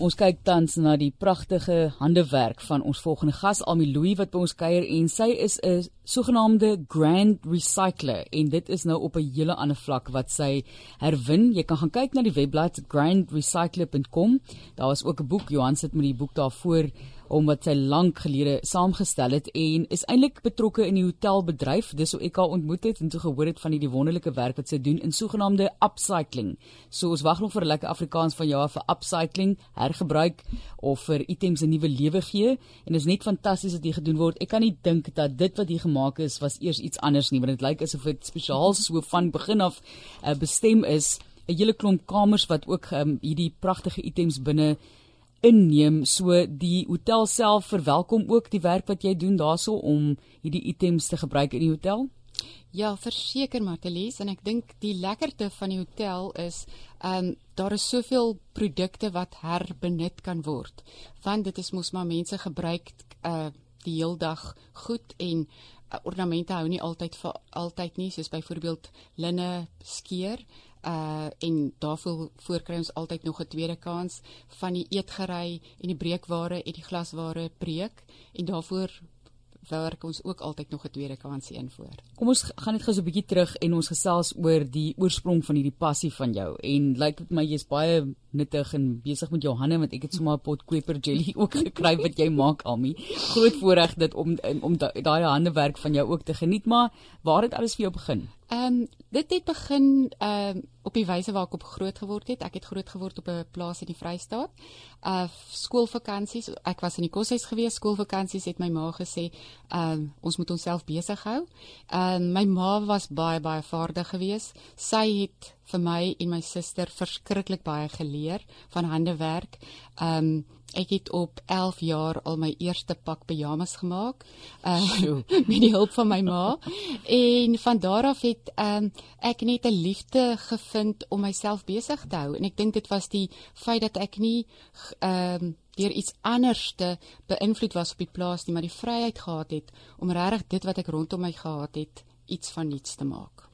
Ons kyk tans na die pragtige handewerk van ons volgende gas Almi Louw wat by ons kuier en sy is 'n sogenaamde grand recycler en dit is nou op 'n hele ander vlak wat sy herwin. Jy kan gaan kyk na die webblad grandrecycler.com. Daar is ook 'n boek Johan sit met die boek daarvoor om wat sy lank gelede saamgestel het en is eintlik betrokke in die hotelbedryf. Dis hoe ek haar ontmoet het en toe gehoor het van hierdie wonderlike werk wat sy doen in sogenaamde upcycling. So ons wag nog vir 'n lekker Afrikaans van jou vir upcycling hergebruik of vir items 'n nuwe lewe gee en dit is net fantasties wat hier gedoen word. Ek kan nie dink dat dit wat hier gemaak is was eers iets anders nie, want dit lyk asof dit spesiaal so van begin af uh, bestem is. 'n hele klomp kamers wat ook um, hierdie pragtige items binne inneem. So die hotel self verwelkom ook die werk wat jy doen daarso om hierdie items te gebruik in die hotel. Ja, verseker Martelies en ek dink die lekkerte van die hotel is ehm um, daar is soveel produkte wat herbenut kan word. Want dit is mos maar mense gebruik uh die heel dag goed en uh, ornamente hou nie altyd vir altyd nie soos byvoorbeeld linne skeer uh en daarvoor voorkry ons altyd nog 'n tweede kans van die eetgery en die breekware en die glasware breek en daarvoor werk ons ook altyd nog 'n tweede kansie in voor. Kom ons gaan net gou so 'n bietjie terug en ons gesels oor die oorsprong van hierdie passie van jou. En lyk dit my jy's baie nuttig en besig met jou hande want ek het sommer 'n pot kweper jelly ook gekry wat jy maak Almi. Groot voorreg dit om om daai handewerk van jou ook te geniet, maar waar het alles vir jou begin? Ehm um, dit het begin ehm um, op die wyse waar ek op groot geword het. Ek het groot geword op 'n plaas in die Vrystaat. Uh skoolvakansies, ek was in die koshuis gewees. Skoolvakansies het my ma gesê, ehm um, ons moet onsself besig hou. Ehm um, my ma was baie baie vaardig geweest. Sy het vir my en my suster verskriklik baie geleer van handewerk. Ehm um, Ek het op 11 jaar al my eerste pak pyjamas gemaak. Uh met die hulp van my ma. En van daar af het um, ek net 'n liefde gevind om myself besig te hou en ek dink dit was die feit dat ek nie ehm um, deur iets anders te beïnvloed was op die plaas nie, maar die vryheid gehad het om regtig dit wat ek rondom my gehad het iets van niets te maak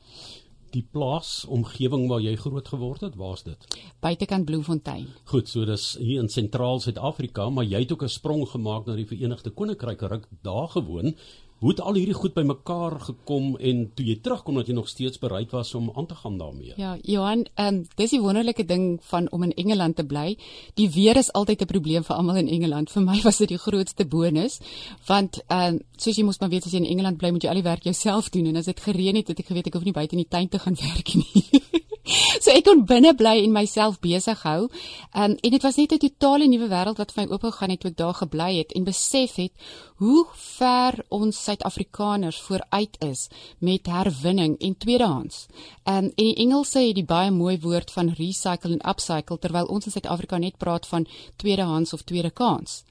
die plaas omgewing waar jy groot geword het, waar's dit? Buitekant Bloemfontein. Goed, so dis hier in sentraal Suid-Afrika, maar jy het ook 'n sprong gemaak na die Verenigde Koninkryk, ruk daar gewoon. Hoe het al hierdie goed bymekaar gekom en toe jy terugkom dat jy nog steeds bereid was om aan te gaan daarmee? Ja, Johan, ehm um, dis die wonderlike ding van om in Engeland te bly. Die weer is altyd 'n probleem vir almal in Engeland. Vir my was dit die grootste bonus want ehm um, soos jy mos maar weet as jy in Engeland bly, moet jy al die werk jouself doen en as dit gereën het, het ek geweet ek hoef nie buite in die tuin te gaan werk nie. so ek kon binne bly en myself besig hou. Um, en dit was net 'n totale nuwe wêreld wat vir my oopgegaan het toe ek daar gebly het en besef het hoe ver ons Suid-Afrikaners vooruit is met herwinning en tweedehands. Um, en die Engelse het die baie mooi woord van recycle en upcycle terwyl ons in Suid-Afrika net praat van tweedehands of tweede kans.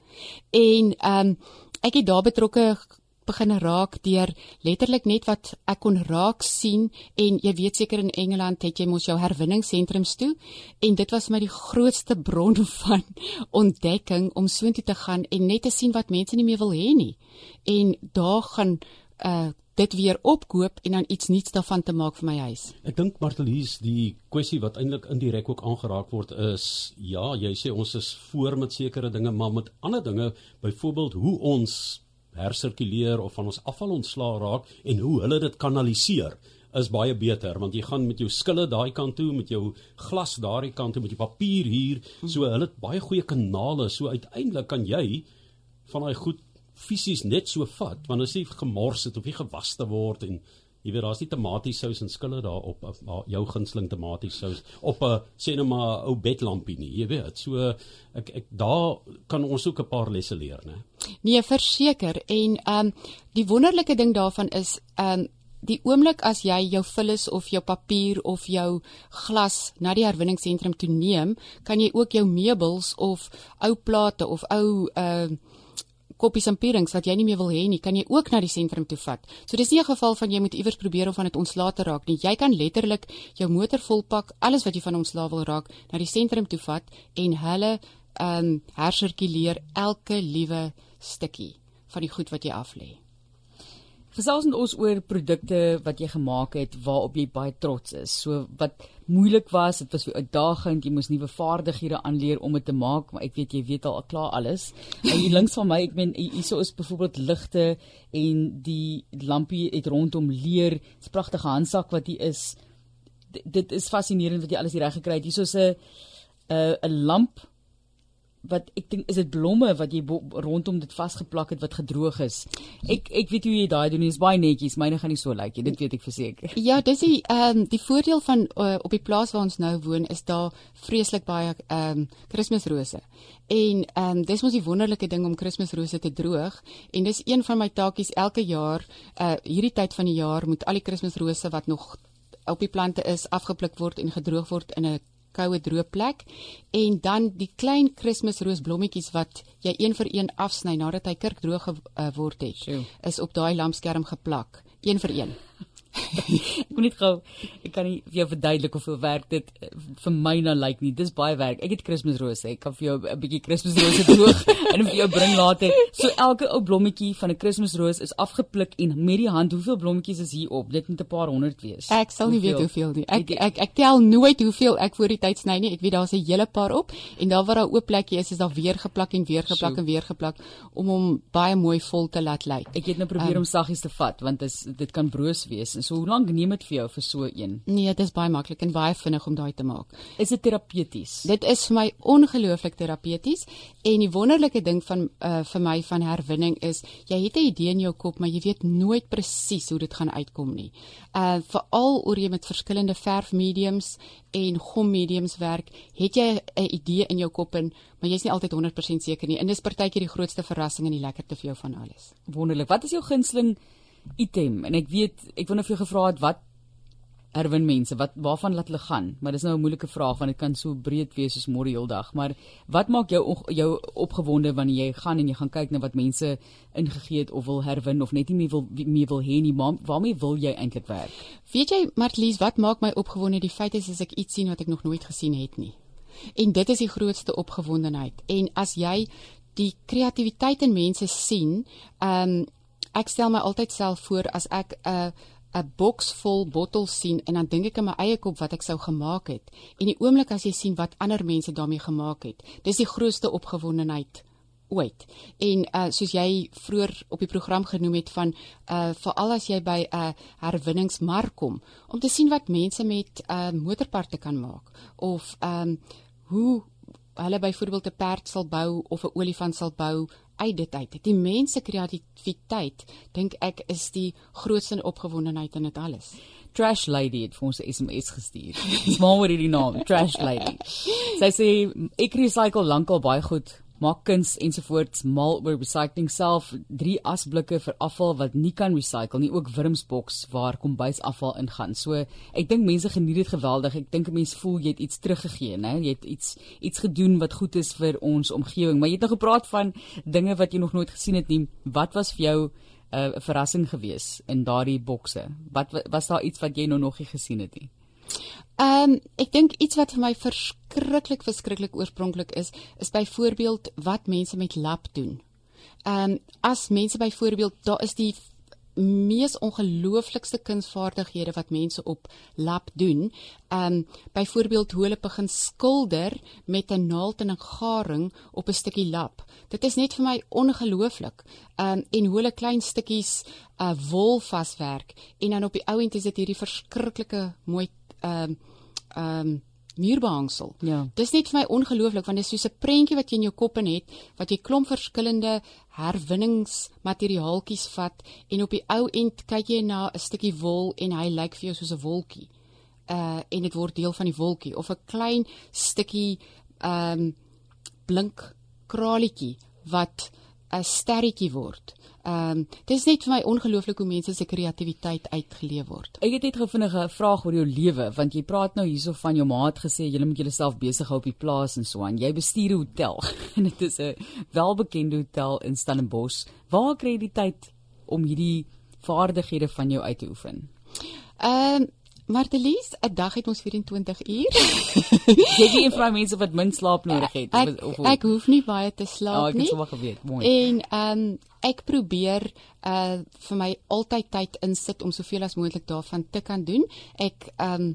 En um, ek het daar betrokke begin raak deur letterlik net wat ek kon raak sien en jy weet seker in Engeland het jy mos jou herwinningssentrums toe en dit was my die grootste bron van ontdekking om soontoe te gaan en net te sien wat mense nie meer wil hê nie en daar gaan uh dit weer opkoop en dan iets nuuts daarvan te maak vir my huis. Ek dink Martelies die kwessie wat eintlik indirek ook aangeraak word is ja, jy sê ons is voor met sekere dinge, maar met ander dinge, byvoorbeeld hoe ons hersirkuleer of van ons afval ontslaa raak en hoe hulle dit kanaliseer is baie beter want jy gaan met jou skille daai kant toe met jou glas daai kant toe met jou papier hier so hulle het baie goeie kanale so uiteindelik kan jy van daai goed fisies net so vat want as jy gemors het of jy gewas te word en Jy weet daar's nie tomatiesous en skille daarop of jou gunsteling tomatiesous op 'n sê net maar ou bedlampie nie. Jy weet, so ek ek daar kan ons ook 'n paar lesse leer, né? Nee, verseker. En ehm um, die wonderlike ding daarvan is ehm um, die oomblik as jy jou vullis of jou papier of jou glas na die herwinningsentrum toe neem, kan jy ook jou meubels of ou plate of ou ehm uh, koppies en pierings wat jy nie meer wil hê nie, kan jy ook na die sentrum toe vat. So dis nie 'n geval van jy moet iewers probeer om van dit ontslae te raak nie. Jy kan letterlik jou motor volpak, alles wat jy van ontslae wil raak, na die sentrum toe vat en hulle ehm um, hersirkuleer elke liewe stukkie van die goed wat jy af lê. Gesels met ons oor produkte wat jy gemaak het waarop jy baie trots is. So wat moeilik was, dit was vir uitdagend, jy moes nuwe vaardighede aanleer om dit te maak, maar ek weet jy weet al klaar alles. En hier links van my, ek meen hierso is byvoorbeeld ligte en die lampie het rondom leer, 'n pragtige handsak wat hier is. D dit is fascinerend wat jy alles hier reg gekry het. Hierso 'n 'n lamp wat ek dink is dit blomme wat jy rondom dit vasgeplak het wat gedroog is. Ek ek weet hoe jy daai doen, dis baie netjies, myne gaan nie so lyk like, nie. Dit weet ek verseker. Ja, dis die ehm um, die voordeel van uh, op die plaas waar ons nou woon is daar vreeslik baie ehm um, Kersrose. En ehm um, dis mos die wonderlike ding om Kersrose te droog en dis een van my taakies elke jaar uh hierdie tyd van die jaar moet al die Kersrose wat nog op die plante is afgepluk word en gedroog word in 'n koue droë plek en dan die klein Kersroosblommetjies wat jy een vir een afsny nadat hy kerkdroog geword het Sjoe. is op daai lampskerm geplak. Een vir een ek moet net gou ek kan nie vir jou verduidelik hoeveel werk dit eh, vir my nou lyk nie. Dis baie werk. Ek het Kersrose. Ek kan vir jou 'n bietjie Kersrose droog en vir jou bring later. So elke ou blommetjie van 'n Kersroos is afgepluk en met die hand, hoeveel blommetjies is hier op? Dit moet 'n paar honderd wees. Ek sal nie hoeveel? weet hoeveel nie. Ek ek ek tel nooit hoeveel ek voor die tyd sny nie. Ek weet daar's 'n hele paar op en daar waar daar oop plekkie is, is daar weer geplak en weer geplak so. en weer geplak om hom baie mooi vol te laat lyk. Ek het nou probeer um, om saggies te vat want dit dit kan broos wees. En so hoe lank neem dit vir jou vir so een? Nee, dit is baie maklik en baie vinnig om daai te maak. Is dit terapeuties? Dit is vir my ongelooflik terapeuties en die wonderlike ding van uh, vir my van herwinning is jy het 'n idee in jou kop, maar jy weet nooit presies hoe dit gaan uitkom nie. Uh veral oor jy met verskillende verfmediums en gommediums werk, het jy 'n idee in jou kop en maar jy's nie altyd 100% seker nie. En dis partykeer die grootste verrassing en die lekkerste vir jou van alles. Wonderlik. Wat is jou gunsteling item en ek weet ek net vir jou gevra het wat erwin mense wat waarvan laat hulle gaan? Maar dis nou 'n moeilike vraag want dit kan so breed wees soos môre heeldag maar wat maak jou jou opgewonde wanneer jy gaan en jy gaan kyk na wat mense ingegee het of wil herwin of net nie meer wil meer wil hê nie? Maar waarmee wil jy eintlik werk? Weet jy Martlies wat maak my opgewonde? Die feit is as ek iets sien wat ek nog nooit gesien het nie. En dit is die grootste opgewondenheid. En as jy die kreatiwiteit in mense sien ehm um, ek stel my altyd self voor as ek 'n uh, 'n boks vol bottels sien en dan dink ek in my eie kop wat ek sou gemaak het. En die oomblik as jy sien wat ander mense daarmee gemaak het, dis die grootste opgewondenheid ooit. En uh soos jy vroeër op die program genoem het van uh veral as jy by 'n uh, herwinningsmark kom om te sien wat mense met uh motorparte kan maak of um hoe hulle byvoorbeeld 'n perd sal bou of 'n olifant sal bou uit dit uit. Die mense kreatiwiteit dink ek is die grootste opgewondenheid in dit alles. Trash Lady het vir ons 'n SMS gestuur. Smaal oor hierdie naam, Trash Lady. Sy sê ek recycle lankal baie goed maak kuns ensovoorts mal oor recycling self drie asblikke vir afval wat nie kan recycle nie ook wurmsboks waar kombuisafval ingaan. So ek dink mense geniet dit geweldig. Ek dink mense voel jy het iets teruggegee nê jy het iets iets gedoen wat goed is vir ons omgewing. Maar jy het nou gepraat van dinge wat jy nog nooit gesien het nie. Wat was vir jou eh, 'n uh, verrassing gewees in daardie bokse? Wat was daar iets wat jy nou nog nie gesien het nie Ehm um, ek dink iets wat vir my verskriklik verskriklik oorspronklik is, is byvoorbeeld wat mense met lap doen. Ehm um, as mense byvoorbeeld daar is die mees ongelooflikste kunsvaardighede wat mense op lap doen. Ehm um, byvoorbeeld hoe hulle begin skilder met 'n naald en 'n garing op 'n stukkie lap. Dit is net vir my ongelooflik. Ehm um, en hoe hulle klein stukkies uh wol vaswerk en dan op die ou end is dit hierdie verskriklike mooi ehm um, ehm um, muurbehangsel. Ja. Dis net vir my ongelooflik want dit is soos 'n prentjie wat jy in jou kop in het wat jy klomp verskillende herwinningsmateriaaltjies vat en op die ou end kyk jy na 'n stukkie wol en hy lyk vir jou soos 'n wolkie. Uh en dit word deel van die wolkie of 'n klein stukkie ehm um, blink kralietjie wat 'n sterretjie word. Ehm um, dit is net vir my ongelooflik hoe mense se kreatiwiteit uitgeleef word. Ek het net gevinnige vraag oor jou lewe want jy praat nou hierso van jou maat gesê jy moet jouself besig hou op die plaas en so aan. Jy bestuur 'n hotel en dit is 'n welbekende hotel in Stellenbosch. Waar kry jy die tyd om hierdie vaardighede van jou uit te oefen? Ehm um, Martelies, 'n dag het ons 24 uur. jy gee vir mense wat min slaap nodig het ek, of, of, ek hoef nie baie te slaap oh, ek nie. Ek het sommer geweet, mooi. En ehm um, ek probeer uh vir my altyd tyd insit om soveel as moontlik daarvan te kan doen. Ek um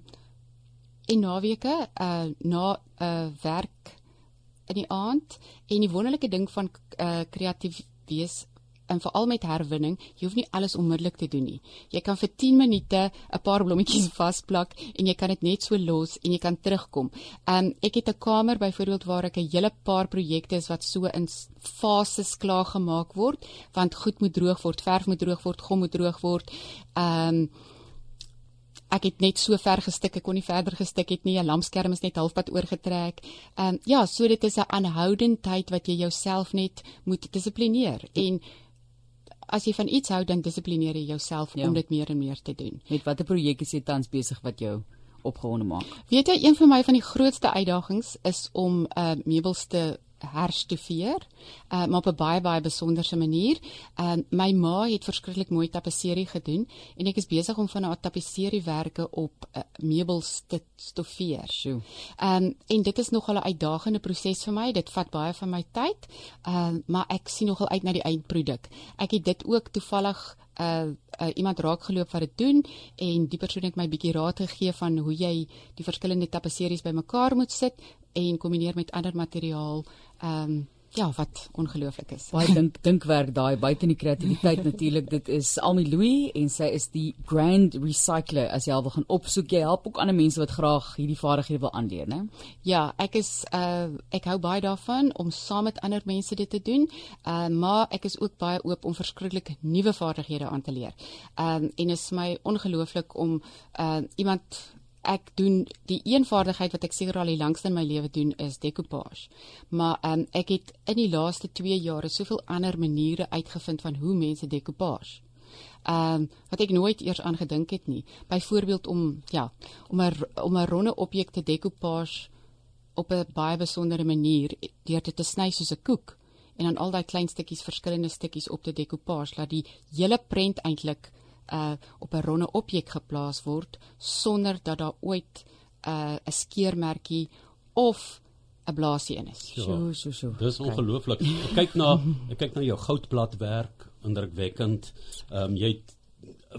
en naweke uh na uh werk in die aand en die wonderlike ding van uh kreatief wees en veral met herwinning, jy hoef nie alles onmiddellik te doen nie. Jy kan vir 10 minute 'n paar blommetjies vasplak en jy kan dit net so los en jy kan terugkom. Um ek het 'n kamer byvoorbeeld waar ek 'n hele paar projekte is wat so in fases klaar gemaak word, want goed moet droog word, verf moet droog word, gom moet droog word. Um ek het net so ver gestik, ek kon nie verder gestik het nie. 'n Lampskerm is net halfpad oorgetrek. Ehm um, ja, so dit is 'n aanhoudendheid wat jy jouself net moet dissiplineer en as jy van iets hou dan dissiplineer jy jouself ja. om dit meer en meer te doen. Met watter projek is jy tans besig wat jou opgewonde maak? Weet jy, een van my van die grootste uitdagings is om uh meubels te herstoffeer, uh, maar op 'n baie baie besonderse manier. Uh, my ma het verskriklik mooi tapisserie gedoen en ek is besig om van haar tapisseriewerke op uh, meubels te stoffeer. Sjoe. Um, en dit is nogal 'n uitdagende proses vir my. Dit vat baie van my tyd. Um, maar ek sien nogal uit na die eindproduk. Ek het dit ook toevallig uh, uh iemand raak geloop wat dit doen en die persoon het my bietjie raad gegee van hoe jy die verskillende tapisseries bymekaar moet sit en kombineer met ander materiaal. Ehm um, ja, wat ongelooflik is. Baie dink dinkwerk daai buite in die kreatiwiteit natuurlik. Dit is Almi Louis en sy is die Grand Recycler. As jy al wil gaan opsoek, jy help ook ander mense wat graag hierdie vaardighede wil aanleer, né? Ja, ek is uh ek hou baie daarvan om saam met ander mense dit te doen. Uh maar ek is ook baie oop om verskriklik nuwe vaardighede aan te leer. Um en is my ongelooflik om uh iemand ek doen die een vaardigheid wat ek seker al die langste in my lewe doen is decoupage. Maar um, ek het in die laaste 2 jare soveel ander maniere uitgevind van hoe mense decoupage. Ehm um, wat ek nooit eers aan gedink het nie. Byvoorbeeld om ja, om 'n om 'n ronde objek te decoupage op 'n baie besondere manier deur dit te sny soos 'n koek en dan al daai klein stukkies verskillende stukkies op te decoupage laat die hele prent eintlik uh op 'n ronde objek geplaas word sonder dat daar ooit 'n uh, 'n skeermerkie of 'n blaasie in is. Ja, so so so. Dis ongelooflik. Ek kyk na ek kyk na jou goudbladwerk, indrukwekkend. Ehm um, jy het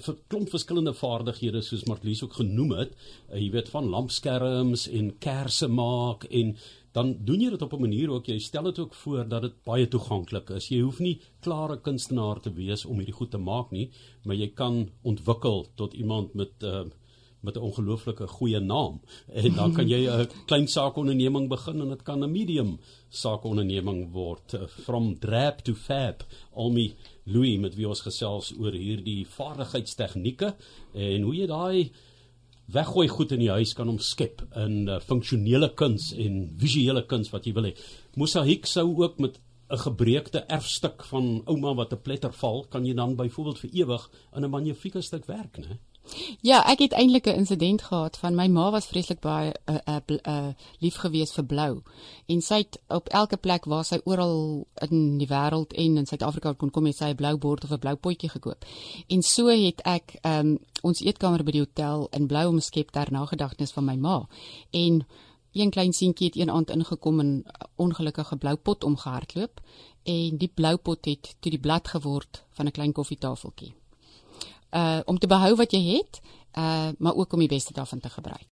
'n klomp verskillende vaardighede soos Marlies ook genoem het. Uh, jy weet van lampskerms en kersse maak en dan doen jy dit op 'n manier ook. Jy stel dit ook voor dat dit baie toeganklik is. Jy hoef nie klare kunstenaar te wees om hierdie goed te maak nie, maar jy kan ontwikkel tot iemand met uh, met 'n ongelooflike goeie naam. En dan kan jy 'n klein saakonderneming begin en dit kan 'n medium saakonderneming word. Uh, from drab to fab. Almi Louis met wie ons gesels oor hierdie vaardigheidstegnieke en hoe jy daai weggooi goed in die huis kan omskep in uh, funksionele kuns en visuele kuns wat jy wil hê. Mosaïek sou ook met 'n gebreekte erfstuk van ouma wat 'n pletter val, kan jy dan byvoorbeeld vir ewig in 'n magnifieke stuk werk, né? Ja, ek het eintlik 'n insident gehad van my ma was vreeslik baie 'n uh, uh, lief gewees vir blou. En sy het op elke plek waar sy oral in die wêreld en in Suid-Afrika kon kom, het sy 'n blou bord of 'n blou potjie gekoop. En so het ek um, ons eetkamer by die hotel in blou omskep ter nagedagtenis van my ma. En een klein seentjie het een aand ingekom en ongelukkige blou pot omgehardloop en die blou pot het toe die blad geword van 'n klein koffietafeltjie uh om te behou wat jy het, uh maar ook om die beste daarvan te gebruik.